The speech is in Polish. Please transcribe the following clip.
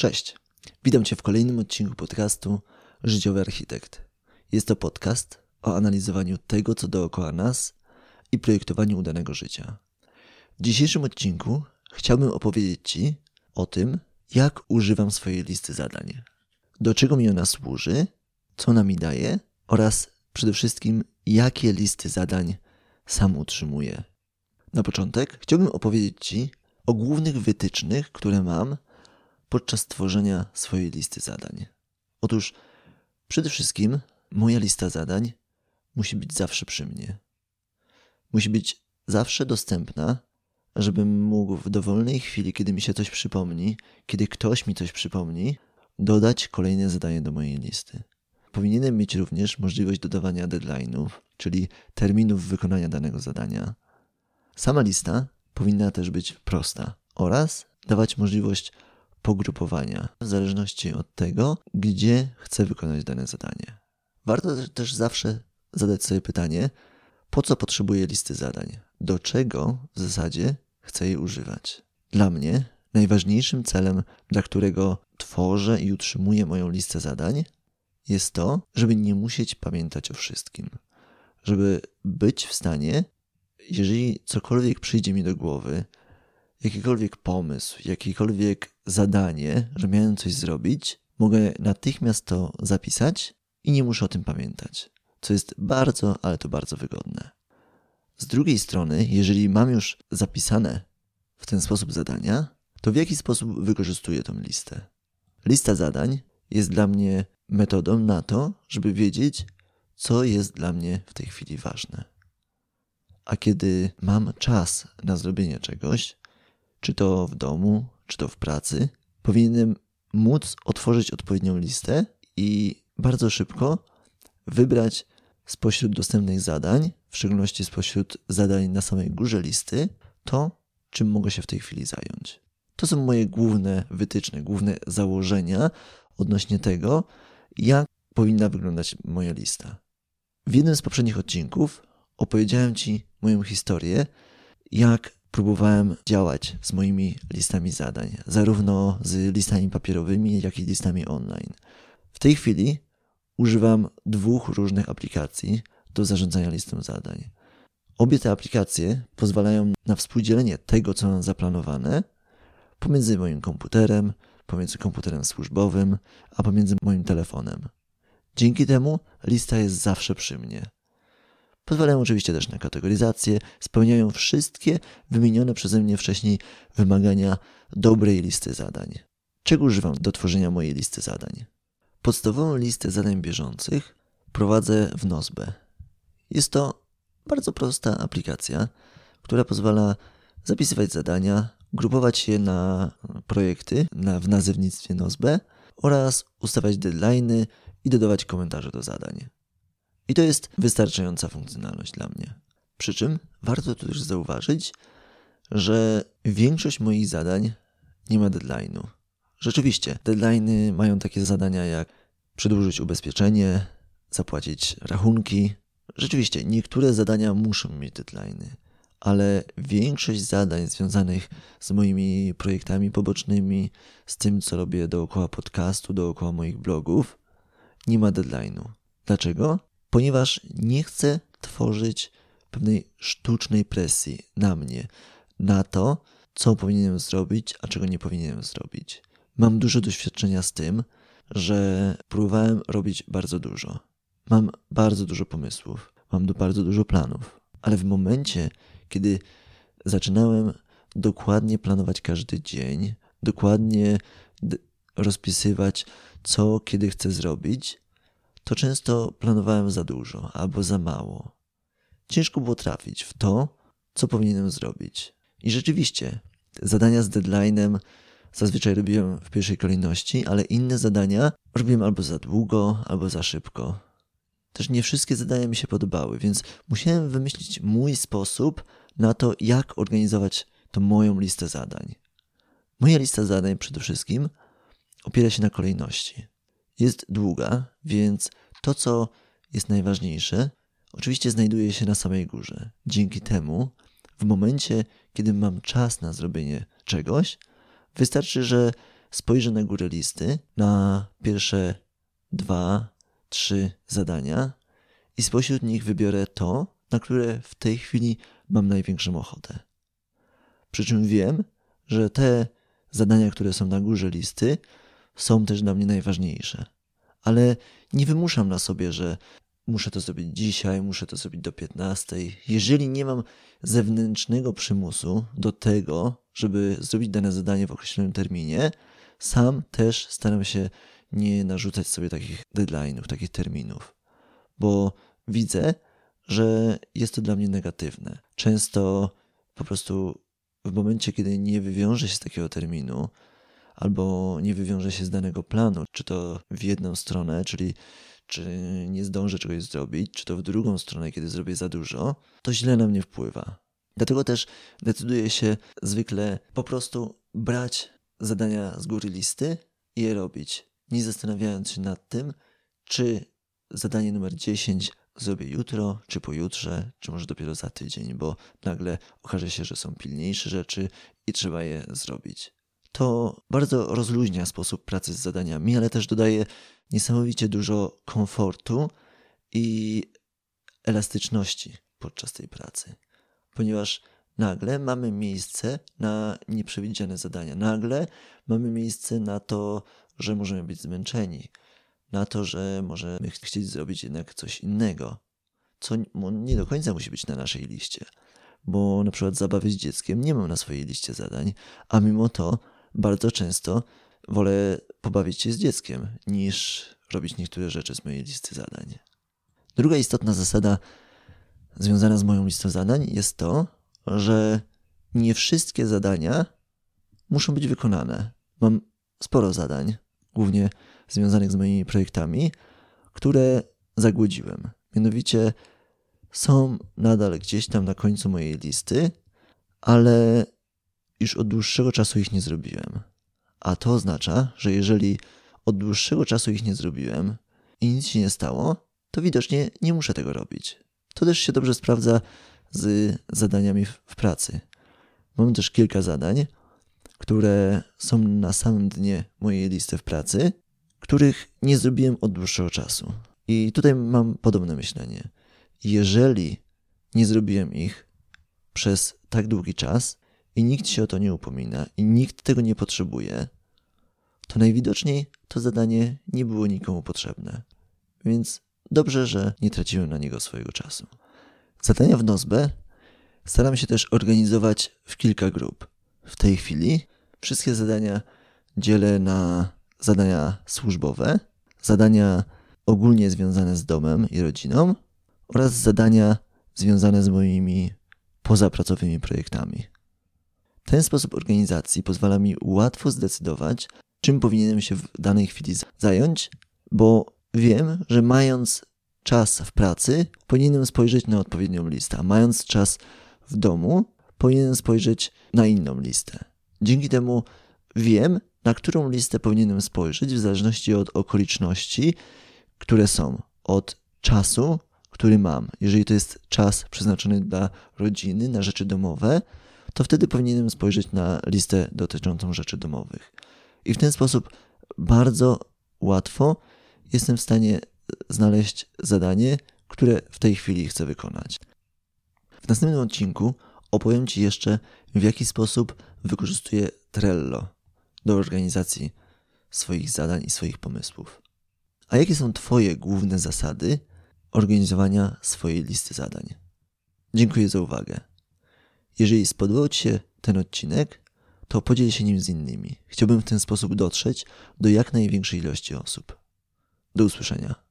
Cześć. Witam Cię w kolejnym odcinku podcastu Życiowy Architekt. Jest to podcast o analizowaniu tego, co dookoła nas i projektowaniu udanego życia. W dzisiejszym odcinku chciałbym opowiedzieć Ci o tym, jak używam swojej listy zadań, do czego mi ona służy, co ona mi daje oraz przede wszystkim, jakie listy zadań sam utrzymuję. Na początek chciałbym opowiedzieć Ci o głównych wytycznych, które mam podczas tworzenia swojej listy zadań. Otóż przede wszystkim moja lista zadań musi być zawsze przy mnie. Musi być zawsze dostępna, żebym mógł w dowolnej chwili, kiedy mi się coś przypomni, kiedy ktoś mi coś przypomni, dodać kolejne zadanie do mojej listy. Powinienem mieć również możliwość dodawania deadline'ów, czyli terminów wykonania danego zadania. Sama lista powinna też być prosta oraz dawać możliwość pogrupowania w zależności od tego, gdzie chcę wykonać dane zadanie. Warto też zawsze zadać sobie pytanie, po co potrzebuję listy zadań, do czego w zasadzie chcę jej używać. Dla mnie najważniejszym celem, dla którego tworzę i utrzymuję moją listę zadań, jest to, żeby nie musieć pamiętać o wszystkim. Żeby być w stanie, jeżeli cokolwiek przyjdzie mi do głowy, jakikolwiek pomysł, jakiekolwiek zadanie, że miałem coś zrobić, mogę natychmiast to zapisać i nie muszę o tym pamiętać, co jest bardzo, ale to bardzo wygodne. Z drugiej strony, jeżeli mam już zapisane w ten sposób zadania, to w jaki sposób wykorzystuję tą listę? Lista zadań jest dla mnie metodą na to, żeby wiedzieć, co jest dla mnie w tej chwili ważne. A kiedy mam czas na zrobienie czegoś, czy to w domu, czy to w pracy, powinienem móc otworzyć odpowiednią listę i bardzo szybko wybrać spośród dostępnych zadań, w szczególności spośród zadań na samej górze listy, to, czym mogę się w tej chwili zająć. To są moje główne wytyczne, główne założenia odnośnie tego, jak powinna wyglądać moja lista. W jednym z poprzednich odcinków opowiedziałem Ci moją historię, jak próbowałem działać z moimi listami zadań, zarówno z listami papierowymi, jak i listami online. W tej chwili używam dwóch różnych aplikacji do zarządzania listą zadań. Obie te aplikacje pozwalają na współdzielenie tego, co mam zaplanowane pomiędzy moim komputerem, pomiędzy komputerem służbowym, a pomiędzy moim telefonem. Dzięki temu lista jest zawsze przy mnie. Pozwalają oczywiście też na kategoryzację, spełniają wszystkie wymienione przeze mnie wcześniej wymagania dobrej listy zadań. Czego używam do tworzenia mojej listy zadań? Podstawową listę zadań bieżących prowadzę w Nozbe. Jest to bardzo prosta aplikacja, która pozwala zapisywać zadania, grupować je na projekty na, w nazewnictwie Nozbe oraz ustawiać deadlines i dodawać komentarze do zadań. I to jest wystarczająca funkcjonalność dla mnie. Przy czym warto tu też zauważyć, że większość moich zadań nie ma deadline'u. Rzeczywiście, deadline'y mają takie zadania jak przedłużyć ubezpieczenie, zapłacić rachunki. Rzeczywiście, niektóre zadania muszą mieć deadline'y, ale większość zadań związanych z moimi projektami pobocznymi, z tym, co robię dookoła podcastu, dookoła moich blogów, nie ma deadline'u. Dlaczego? Ponieważ nie chcę tworzyć pewnej sztucznej presji na mnie, na to, co powinienem zrobić, a czego nie powinienem zrobić. Mam dużo doświadczenia z tym, że próbowałem robić bardzo dużo. Mam bardzo dużo pomysłów, mam bardzo dużo planów, ale w momencie, kiedy zaczynałem dokładnie planować każdy dzień, dokładnie rozpisywać, co kiedy chcę zrobić, to często planowałem za dużo albo za mało. Ciężko było trafić w to, co powinienem zrobić. I rzeczywiście, zadania z deadline'em zazwyczaj robiłem w pierwszej kolejności, ale inne zadania robiłem albo za długo, albo za szybko. Też nie wszystkie zadania mi się podobały, więc musiałem wymyślić mój sposób na to, jak organizować tą moją listę zadań. Moja lista zadań przede wszystkim opiera się na kolejności jest długa, więc to, co jest najważniejsze, oczywiście znajduje się na samej górze. Dzięki temu, w momencie, kiedy mam czas na zrobienie czegoś, wystarczy, że spojrzę na górę listy, na pierwsze dwa, trzy zadania i spośród nich wybiorę to, na które w tej chwili mam największą ochotę. Przy czym wiem, że te zadania, które są na górze listy, są też dla mnie najważniejsze. Ale nie wymuszam na sobie, że muszę to zrobić dzisiaj, muszę to zrobić do 15. Jeżeli nie mam zewnętrznego przymusu do tego, żeby zrobić dane zadanie w określonym terminie, sam też staram się nie narzucać sobie takich deadline'ów, takich terminów, bo widzę, że jest to dla mnie negatywne. Często po prostu w momencie, kiedy nie wywiążę się z takiego terminu, albo nie wywiążę się z danego planu, czy to w jedną stronę, czyli czy nie zdążę czegoś zrobić, czy to w drugą stronę, kiedy zrobię za dużo, to źle na mnie wpływa. Dlatego też decyduję się zwykle po prostu brać zadania z góry listy i je robić, nie zastanawiając się nad tym, czy zadanie numer 10 zrobię jutro, czy pojutrze, czy może dopiero za tydzień, bo nagle okaże się, że są pilniejsze rzeczy i trzeba je zrobić. To bardzo rozluźnia sposób pracy z zadaniami, ale też dodaje niesamowicie dużo komfortu i elastyczności podczas tej pracy, ponieważ nagle mamy miejsce na nieprzewidziane zadania. Nagle mamy miejsce na to, że możemy być zmęczeni, na to, że możemy chcieć zrobić jednak coś innego, co nie do końca musi być na naszej liście. Bo na przykład zabawy z dzieckiem nie mam na swojej liście zadań, a mimo to bardzo często wolę pobawić się z dzieckiem, niż robić niektóre rzeczy z mojej listy zadań. Druga istotna zasada związana z moją listą zadań jest to, że nie wszystkie zadania muszą być wykonane. Mam sporo zadań, głównie związanych z moimi projektami, które zagłodziłem. Mianowicie są nadal gdzieś tam na końcu mojej listy, ale już od dłuższego czasu ich nie zrobiłem. A to oznacza, że jeżeli od dłuższego czasu ich nie zrobiłem i nic się nie stało, to widocznie nie muszę tego robić. To też się dobrze sprawdza z zadaniami w pracy. Mam też kilka zadań, które są na samym dnie mojej listy w pracy, których nie zrobiłem od dłuższego czasu. I tutaj mam podobne myślenie. Jeżeli nie zrobiłem ich przez tak długi czas i nikt się o to nie upomina i nikt tego nie potrzebuje, to najwidoczniej to zadanie nie było nikomu potrzebne. Więc dobrze, że nie traciłem na niego swojego czasu. Zadania w Nozbe staram się też organizować w kilka grup. W tej chwili wszystkie zadania dzielę na zadania służbowe, zadania ogólnie związane z domem i rodziną oraz zadania związane z moimi pozapracowymi projektami. Ten sposób organizacji pozwala mi łatwo zdecydować, czym powinienem się w danej chwili zająć, bo wiem, że mając czas w pracy, powinienem spojrzeć na odpowiednią listę, a mając czas w domu, powinienem spojrzeć na inną listę. Dzięki temu wiem, na którą listę powinienem spojrzeć w zależności od okoliczności, które są, od czasu, który mam. Jeżeli to jest czas przeznaczony dla rodziny, na rzeczy domowe, to wtedy powinienem spojrzeć na listę dotyczącą rzeczy domowych. I w ten sposób bardzo łatwo jestem w stanie znaleźć zadanie, które w tej chwili chcę wykonać. W następnym odcinku opowiem Ci jeszcze, w jaki sposób wykorzystuję Trello do organizacji swoich zadań i swoich pomysłów. A jakie są Twoje główne zasady organizowania swojej listy zadań? Dziękuję za uwagę. Jeżeli spodobał Ci się ten odcinek, to podziel się nim z innymi. Chciałbym w ten sposób dotrzeć do jak największej ilości osób. Do usłyszenia.